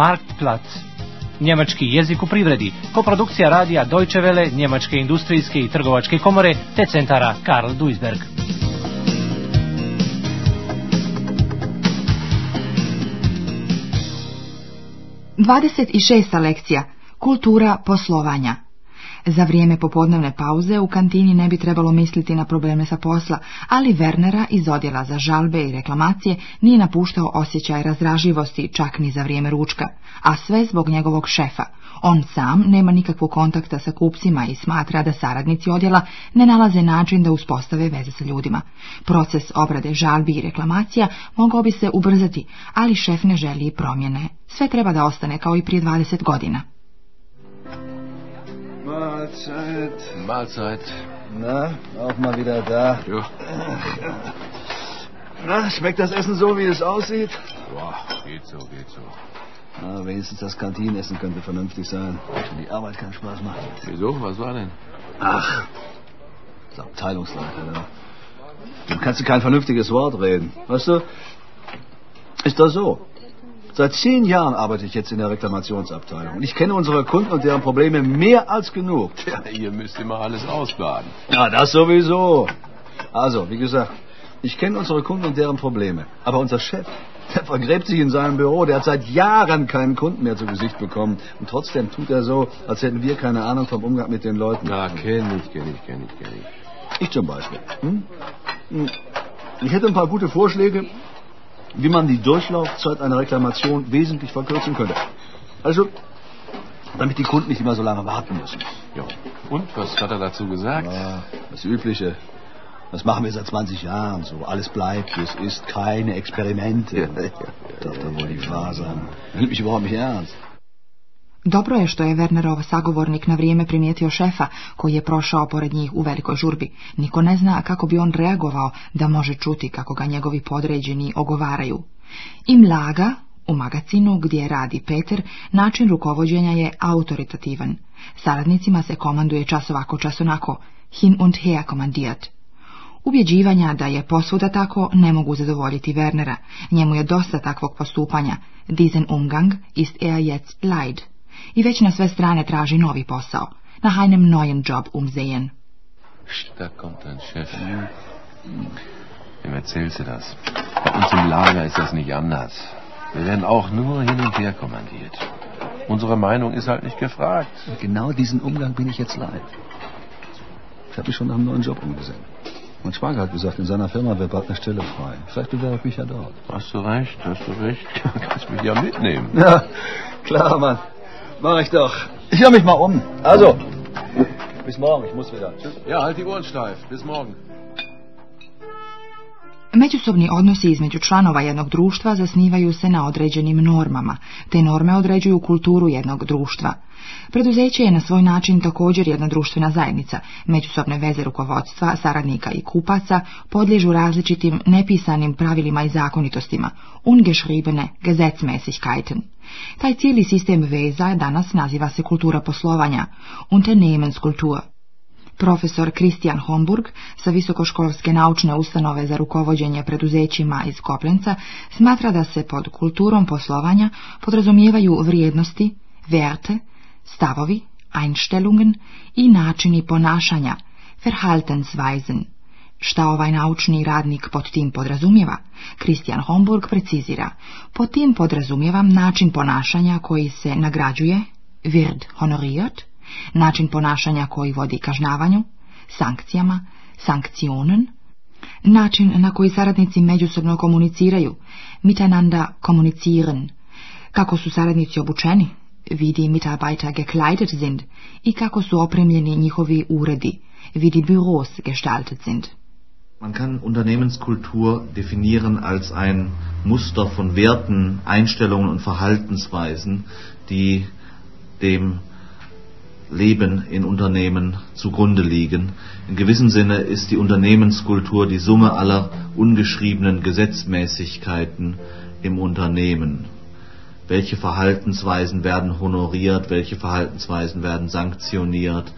Marktplatz. Njemački jezik u privredi, koprodukcija radija Deutsche Welle, Njemačke industrijske i trgovačke komore te centara Karl Duisberg. Dvadeset šesta lekcija. Kultura poslovanja. Za vrijeme popodnevne pauze u kantini ne bi trebalo misliti na probleme sa posla, ali Wernera iz odjela za žalbe i reklamacije nije napuštao osjećaj razraživosti čak ni za vrijeme ručka, a sve zbog njegovog šefa. On sam nema nikakvog kontakta sa kupcima i smatra da saradnici odjela ne nalaze način da uspostave veze sa ljudima. Proces obrade žalbi i reklamacija mogao bi se ubrzati, ali šef ne želi promjene. Sve treba da ostane kao i prije 20 godina. Mahlzeit. Mahlzeit. Na, auch mal wieder da. Jo. Na, schmeckt das Essen so, wie es aussieht? Boah, geht so, geht so. Na, wenigstens das Kantinenessen könnte vernünftig sein. Wenn die Arbeit keinen Spaß macht. Wieso? Was war denn? Ach, das Abteilungsleiter, ne? Dann kannst du kein vernünftiges Wort reden. Weißt du, ist das so. Seit zehn Jahren arbeite ich jetzt in der Reklamationsabteilung. Und ich kenne unsere Kunden und deren Probleme mehr als genug. Tja, ihr müsst immer alles ausbaden. Ja, das sowieso. Also, wie gesagt, ich kenne unsere Kunden und deren Probleme. Aber unser Chef, der vergräbt sich in seinem Büro. Der hat seit Jahren keinen Kunden mehr zu Gesicht bekommen. Und trotzdem tut er so, als hätten wir keine Ahnung vom Umgang mit den Leuten. Ja, kenne ich, kenne ich, kenne ich, kenne ich. Ich zum Beispiel. Hm? hm? Ich hätte ein paar gute Vorschläge, wie man die Durchlaufzeit einer Reklamation wesentlich verkürzen könnte. Also, damit die Kunden nicht immer so lange warten müssen. Ja. Und was hat er dazu gesagt? Ja, das Übliche. Das machen wir seit 20 Jahren so. Alles bleibt, es ist. Keine Experimente. Ja. ja. Darf da wohl nicht wahr sein. Nimmt mich überhaupt nicht ernst. Dobro je što je Wernerov sagovornik na vrijeme primijetio šefa, koji je prošao pored njih u velikoj žurbi. Niko ne zna kako bi on reagovao da može čuti kako ga njegovi podređeni ogovaraju. I mlaga, u magacinu gdje radi Peter, način rukovođenja je autoritativan. Saradnicima se komanduje čas ovako, čas onako, hin und her komandijat. Ubjeđivanja da je posvuda tako ne mogu zadovoljiti Wernera. Njemu je dosta takvog postupanja. Diesen Umgang ist er jetzt leid. i već na sve strane traži novi posao. Nach einem neuen Job umsehen. Da kommt ein Chef. Wem erzählst du das? Bei uns im Lager ist das nicht anders. Wir werden auch nur hin und her kommandiert. Unsere Meinung ist halt nicht gefragt. Und genau diesen Umgang bin ich jetzt leid. Ich habe mich schon nach einem neuen Job umgesehen. Mein Schwager hat gesagt, in seiner Firma wäre bald eine Stelle frei. Vielleicht bewerbe ich mich ja dort. Hast du recht, hast du recht. Kannst mich ja mitnehmen. Ja, klar, Mann. Mach ich doch. Ich höre mich mal um. Also, bis morgen. Ich muss wieder. Tschüss. Ja, halt die Uhren steif. Bis morgen. Međusobni odnosi između članova jednog društva zasnivaju se na određenim normama. Te norme određuju kulturu jednog društva. Preduzeće je na svoj način također jedna društvena zajednica. Međusobne veze rukovodstva, saradnika i kupaca podliježu različitim nepisanim pravilima i zakonitostima. Ungeschriebene Gesetzmäßigkeiten. Taj cijeli sistem veza danas naziva se kultura poslovanja, Unternehmenskultur. Profesor Kristijan Homburg sa Visokoškolske naučne ustanove za rukovođenje preduzećima iz Koplenca smatra da se pod kulturom poslovanja podrazumijevaju vrijednosti, verte, stavovi, Einstellungen i načini ponašanja, Verhaltensweisen. Šta ovaj naučni radnik pod tim podrazumijeva? Christian Homburg precizira. Pod tim podrazumijevam način ponašanja koji se nagrađuje, wird honoriert, način ponašanja koji vodi kažnjavanju, sankcijama, sanktionen, način na koji saradnici međusobno komuniciraju, miteinander komunicieren, kako su saradnici obučeni, wie Mitarbeiter gekleidet sind i kako su opremljeni njihovi uredi, wie Büros gestaltet sind. Man kann Unternehmenskultur definieren als ein Muster von Werten, Einstellungen und Verhaltensweisen, die dem Leben in Unternehmen zugrunde liegen. In gewissem Sinne ist die Unternehmenskultur die Summe aller ungeschriebenen Gesetzmäßigkeiten im Unternehmen. Welche Verhaltensweisen werden honoriert, welche Verhaltensweisen werden sanktioniert,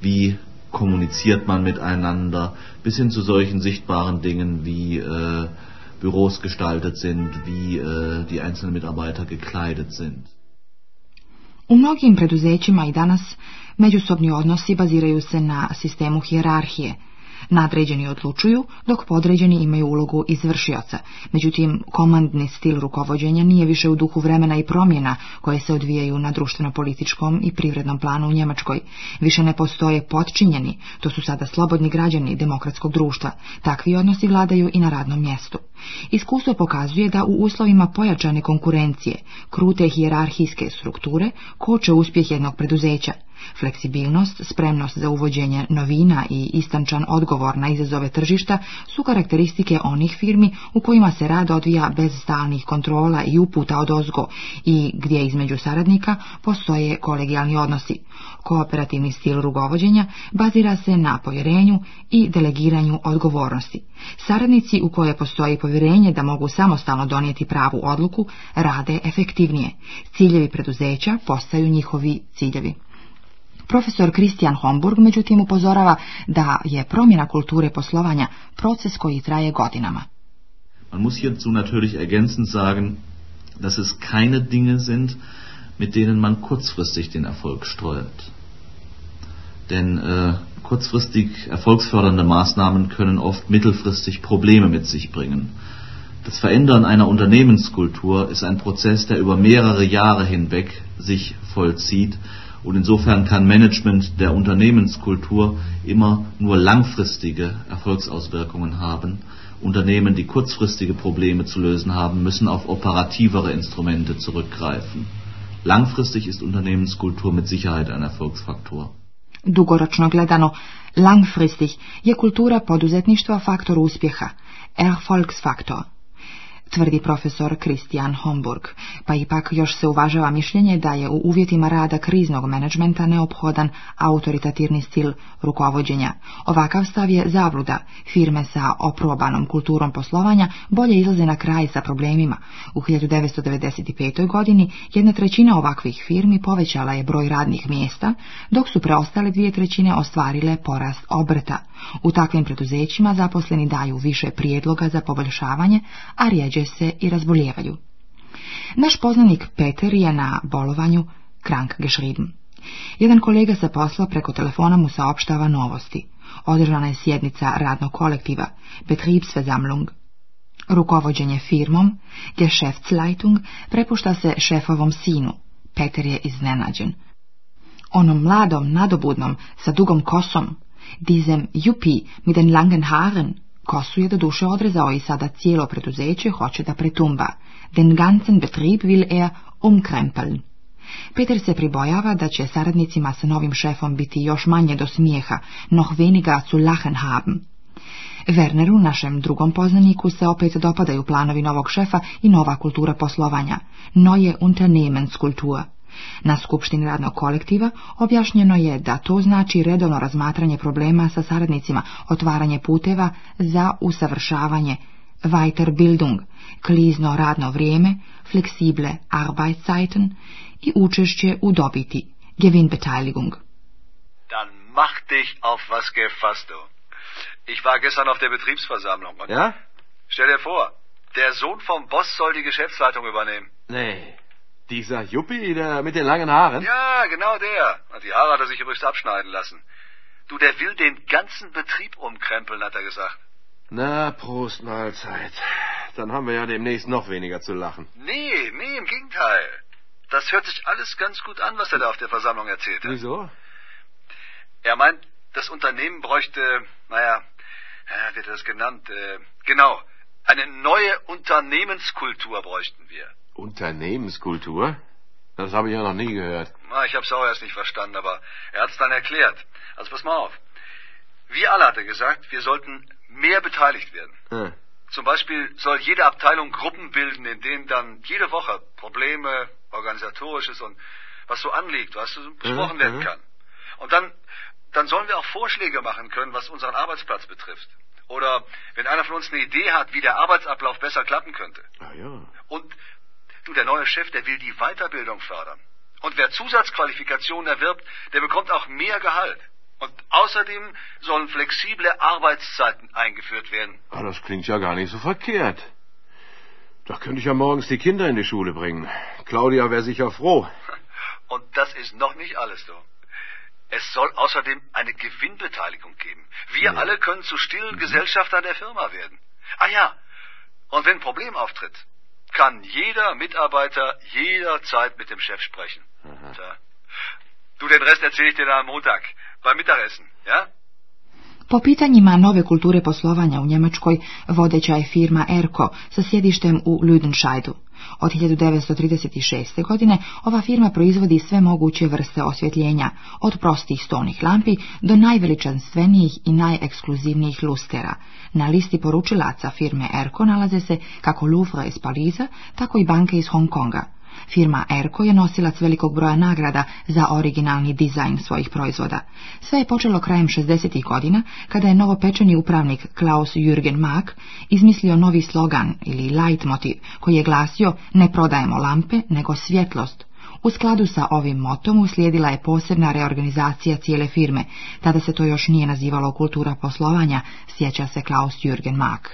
wie kommuniziert man miteinander, bis hin zu solchen sichtbaren Dingen wie äh, Büros gestaltet sind, wie äh, die einzelnen Mitarbeiter gekleidet sind. U mnogim preduzećima i danas međusobni odnosi baziraju se na sistemu hijerarhije – Nadređeni odlučuju, dok podređeni imaju ulogu izvršioca. Međutim, komandni stil rukovođenja nije više u duhu vremena i promjena koje se odvijaju na društveno-političkom i privrednom planu u Njemačkoj. Više ne postoje potčinjeni, to su sada slobodni građani demokratskog društva. Takvi odnosi vladaju i na radnom mjestu. Iskustvo pokazuje da u uslovima pojačane konkurencije, krute hijerarhijske strukture koče uspjeh jednog preduzeća. Fleksibilnost, spremnost za uvođenje novina i istančan odgovor na izazove tržišta su karakteristike onih firmi u kojima se rad odvija bez stalnih kontrola i uputa od ozgo i gdje između saradnika postoje kolegijalni odnosi. Kooperativni stil rugovođenja bazira se na povjerenju i delegiranju odgovornosti. Saradnici u koje postoji povjerenje da mogu samostalno donijeti pravu odluku rade efektivnije. Ciljevi preduzeća postaju njihovi ciljevi. Profesor Kristijan Homburg međutim upozorava da je promjena kulture poslovanja proces koji traje godinama. Man muss hierzu natürlich ergänzend sagen, dass es keine Dinge sind, mit denen man kurzfristig den Erfolg streut. Denn äh, kurzfristig erfolgsfördernde Maßnahmen können oft mittelfristig Probleme mit sich bringen. Das Verändern einer Unternehmenskultur ist ein Prozess, der über mehrere Jahre hinweg sich vollzieht, und insofern kann Management der Unternehmenskultur immer nur langfristige Erfolgsauswirkungen haben. Unternehmen, die kurzfristige Probleme zu lösen haben, müssen auf operativere Instrumente zurückgreifen. Langfristig ist Unternehmenskultur mit Sicherheit ein Erfolgsfaktor. Dugoročno gledano, langfristig je kultura poduzetništva faktor uspjeha, erfolgsfaktor. tvrdi profesor Christian Homburg, pa ipak još se uvažava mišljenje da je u uvjetima rada kriznog menadžmenta neophodan autoritativni stil rukovođenja. Ovakav stav je zabluda. Firme sa oprobanom kulturom poslovanja bolje izlaze na kraj sa problemima. U 1995. godini jedna trećina ovakvih firmi povećala je broj radnih mjesta, dok su preostale dvije trećine ostvarile porast obrta. U takvim preduzećima zaposleni daju više prijedloga za poboljšavanje, a rijeđe se i razboljevaju. Naš poznanik Peter je na bolovanju krank geschrieben. Jedan kolega se posla preko telefona mu saopštava novosti. Održana je sjednica radnog kolektiva, Betriebsversammlung. Rukovođenje firmom, Geschäftsleitung, prepušta se šefovom sinu. Peter je iznenađen. Onom mladom, nadobudnom, sa dugom kosom, dizem jupi, mit den langen haaren, Kosu je do duše odrezao i sada cijelo preduzeće hoće da pretumba. Den ganzen Betrieb will er umkrempeln. Peter se pribojava da će saradnicima sa novim šefom biti još manje do smijeha, noch weniger zu lachen haben. Werneru, našem drugom poznaniku, se opet dopadaju planovi novog šefa i nova kultura poslovanja, Noje Unternehmenskultur. Na skupštini radnog kolektiva objašnjeno je da to znači redovno razmatranje problema sa saradnicima, otvaranje puteva za usavršavanje, Weiterbildung, klizno radno vrijeme, fleksible Arbeitszeiten i učešće u dobiti, Gewinnbeteiligung. Dann mach dich auf was gefasst, Ich war gestern auf der Betriebsversammlung. ja? Stell dir vor, der Sohn vom Boss soll die Geschäftsleitung übernehmen. Nee. Dieser Juppie, der mit den langen Haaren? Ja, genau der. Die Haare hat er sich übrigens abschneiden lassen. Du, der will den ganzen Betrieb umkrempeln, hat er gesagt. Na, Prost, Mahlzeit. Dann haben wir ja demnächst noch weniger zu lachen. Nee, nee, im Gegenteil. Das hört sich alles ganz gut an, was er da auf der Versammlung erzählt hat. Wieso? Er meint, das Unternehmen bräuchte, naja, wie hat er das genannt, äh, genau, eine neue Unternehmenskultur bräuchten wir. Unternehmenskultur? Das habe ich ja noch nie gehört. ich habe es auch erst nicht verstanden, aber er hat es dann erklärt. Also pass mal auf. Wie alle hat er gesagt, wir sollten mehr beteiligt werden. Hm. Zum Beispiel soll jede Abteilung Gruppen bilden, in denen dann jede Woche Probleme, organisatorisches und was so anliegt, was so besprochen werden kann. Und dann, dann sollen wir auch Vorschläge machen können, was unseren Arbeitsplatz betrifft. Oder wenn einer von uns eine Idee hat, wie der Arbeitsablauf besser klappen könnte. Ah, ja. Und Du, der neue Chef, der will die Weiterbildung fördern. Und wer Zusatzqualifikationen erwirbt, der bekommt auch mehr Gehalt. Und außerdem sollen flexible Arbeitszeiten eingeführt werden. Ah, das klingt ja gar nicht so verkehrt. Da könnte ich ja morgens die Kinder in die Schule bringen. Claudia wäre sicher froh. Und das ist noch nicht alles, so. Es soll außerdem eine Gewinnbeteiligung geben. Wir ja. alle können zu stillen mhm. Gesellschaftern der Firma werden. Ah ja, und wenn ein Problem auftritt, kann jeder Mitarbeiter jederzeit mit dem Chef sprechen. Mhm. Du, den Rest erzähle ich dir dann am Montag, beim Mittagessen, ja? Po pitanjima nove kulture poslovanja u Njemačkoj vodeća je firma Erko sa sjedištem u Lüdenscheidu. Od 1936. godine ova firma proizvodi sve moguće vrste osvjetljenja, od prostih stonih lampi do najveličanstvenijih i najekskluzivnijih lustera. Na listi poručilaca firme Erko nalaze se kako Louvre iz Paliza, tako i banke iz Hong Konga. Firma Erko je nosilac velikog broja nagrada za originalni dizajn svojih proizvoda. Sve je počelo krajem 60. godina kada je novopečeni upravnik Klaus Jürgen Mack izmislio novi slogan ili leitmotiv koji je glasio ne prodajemo lampe nego svjetlost. U skladu sa ovim motom uslijedila je posebna reorganizacija cijele firme. Tada se to još nije nazivalo kultura poslovanja, sjeća se Klaus Jürgen Mack.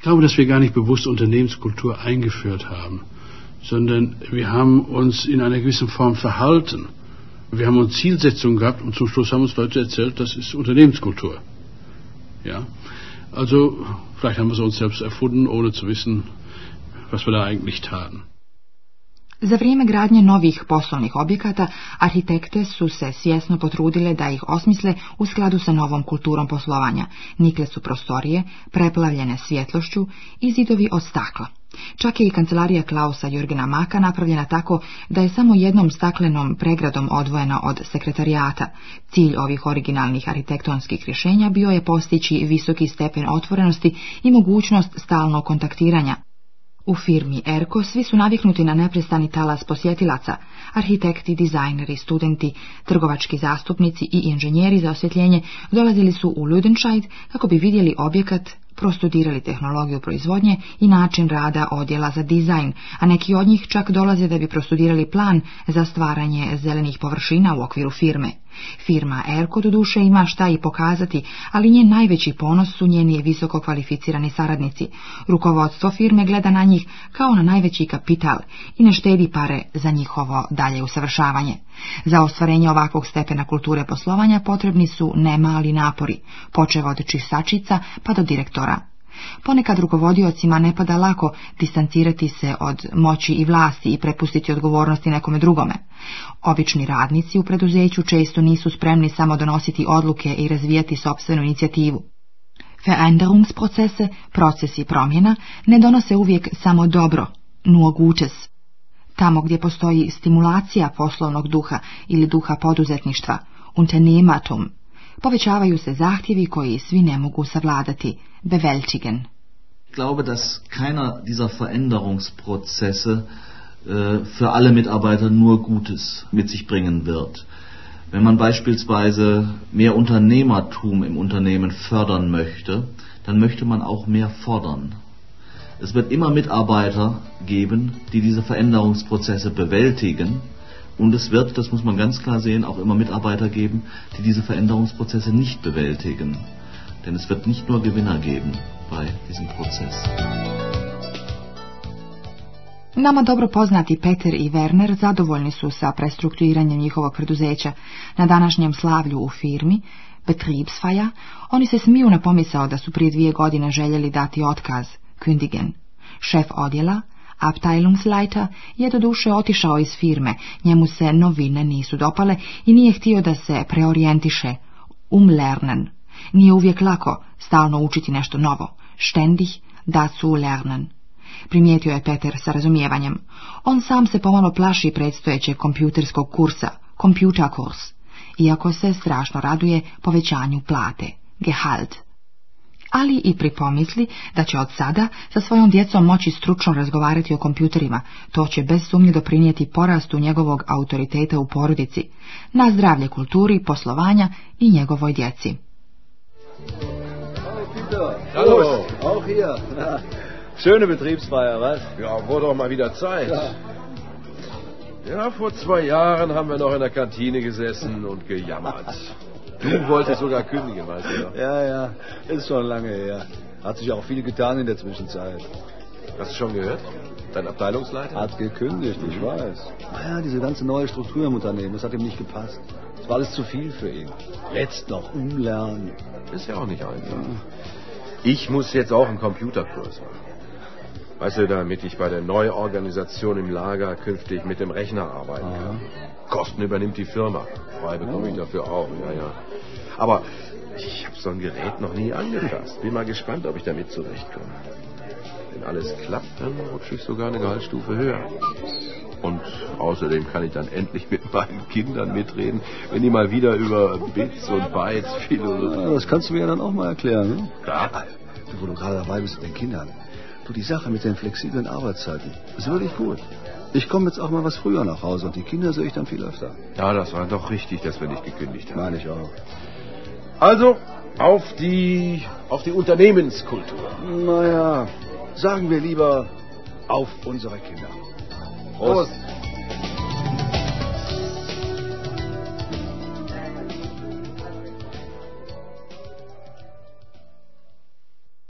Ich glaube, dass wir gar nicht bewusst Unternehmenskultur eingeführt haben sondern wir haben uns in einer gewissen Form verhalten. Wir haben uns Zielsetzungen gehabt und zum Schluss haben uns Leute erzählt, das ist Unternehmenskultur. Ja, also vielleicht haben wir es uns selbst erfunden, ohne zu wissen, was wir da eigentlich taten. Za vrijeme gradnje novih poslovnih objekata, arhitekte su se svjesno potrudile da ih osmisle u skladu sa novom kulturom poslovanja. Nikle su prostorije, preplavljene svjetlošću i zidovi od stakla. Čak je i kancelarija Klausa Jurgena Maka napravljena tako da je samo jednom staklenom pregradom odvojena od sekretarijata. Cilj ovih originalnih arhitektonskih rješenja bio je postići visoki stepen otvorenosti i mogućnost stalnog kontaktiranja. U firmi Erko svi su naviknuti na neprestani talas posjetilaca, arhitekti, dizajneri, studenti, trgovački zastupnici i inženjeri za osvjetljenje dolazili su u Ludenscheid kako bi vidjeli objekat prostudirali tehnologiju proizvodnje i način rada odjela za dizajn, a neki od njih čak dolaze da bi prostudirali plan za stvaranje zelenih površina u okviru firme. Firma Erko do duše ima šta i pokazati, ali njen najveći ponos su njeni visoko kvalificirani saradnici. Rukovodstvo firme gleda na njih kao na najveći kapital i ne štedi pare za njihovo dalje usavršavanje. Za ostvarenje ovakvog stepena kulture poslovanja potrebni su nemali napori, počeva od čistačica pa do direktora Ponekad rukovodiocima ne pada lako distancirati se od moći i vlasti i prepustiti odgovornosti nekome drugome. Obični radnici u preduzeću često nisu spremni samo donositi odluke i razvijati sopstvenu inicijativu. Veränderungsprocese, procesi promjena, ne donose uvijek samo dobro, nur Tamo gdje postoji stimulacija poslovnog duha ili duha poduzetništva, unternehmertum, povećavaju se zahtjevi koji svi ne mogu savladati. Bewältigen. Ich glaube, dass keiner dieser Veränderungsprozesse äh, für alle Mitarbeiter nur Gutes mit sich bringen wird. Wenn man beispielsweise mehr Unternehmertum im Unternehmen fördern möchte, dann möchte man auch mehr fordern. Es wird immer Mitarbeiter geben, die diese Veränderungsprozesse bewältigen, Und es wird, das muss man ganz klar sehen, auch immer Mitarbeiter geben, die diese Veränderungsprozesse nicht bewältigen. Denn es wird nicht nur Gewinner geben bei diesem Prozess. Nama dobro poznati Peter i Werner zadovoljni su sa prestrukturiranjem njihovog preduzeća. Na današnjem slavlju u firmi, Betriebsfeier, oni se smiju na pomisao da su prije dvije godine željeli dati otkaz, Kündigen. Šef odjela, Abteilungsleiter je doduše otišao iz firme, njemu se novine nisu dopale i nije htio da se preorijentiše. Umlernen. Nije uvijek lako stalno učiti nešto novo. Štendih da su lernen. Primijetio je Peter sa razumijevanjem. On sam se pomalo plaši predstojećeg kompjuterskog kursa, kompjuta kurs, iako se strašno raduje povećanju plate, gehalt ali i pripomisli da će od sada sa svojom djecom moći stručno razgovarati o kompjuterima. To će bez sumnje doprinijeti porastu njegovog autoriteta u porodici, na zdravlje kulturi, poslovanja i njegovoj djeci. Schöne Kantine gesessen und gejammert. Du wolltest sogar kündigen, weißt du. Ja, ja, ist schon lange her. Hat sich auch viel getan in der Zwischenzeit. Hast du schon gehört? Dein Abteilungsleiter? Hat gekündigt, ich weiß. Naja, ah diese ganze neue Struktur im Unternehmen, das hat ihm nicht gepasst. Es war alles zu viel für ihn. Jetzt noch umlernen. Ist ja auch nicht einfach. Ich muss jetzt auch einen Computerkurs machen. Weißt du, damit ich bei der Neuorganisation im Lager künftig mit dem Rechner arbeiten kann. Aha. Kosten übernimmt die Firma. Frei bekomme ich oh. dafür auch, ja, ja. Aber ich habe so ein Gerät noch nie angefasst. Bin mal gespannt, ob ich damit zurechtkomme. Wenn alles klappt, dann rutsche ich sogar eine Gehaltsstufe höher. Und außerdem kann ich dann endlich mit meinen Kindern mitreden, wenn die mal wieder über Bits und Bytes ah, philosophieren. das kannst du mir ja dann auch mal erklären. Ne? Klar. Du, wo du gerade dabei bist mit den Kindern. Du, die Sache mit den flexiblen Arbeitszeiten ist wirklich gut. Ich komme jetzt auch mal was früher nach Hause und die Kinder sehe ich dann viel öfter. Ja, das war doch richtig, dass wir nicht gekündigt haben. Meine ich auch. Also, auf die, auf die Unternehmenskultur. Naja, sagen wir lieber auf unsere Kinder. Prost. Prost.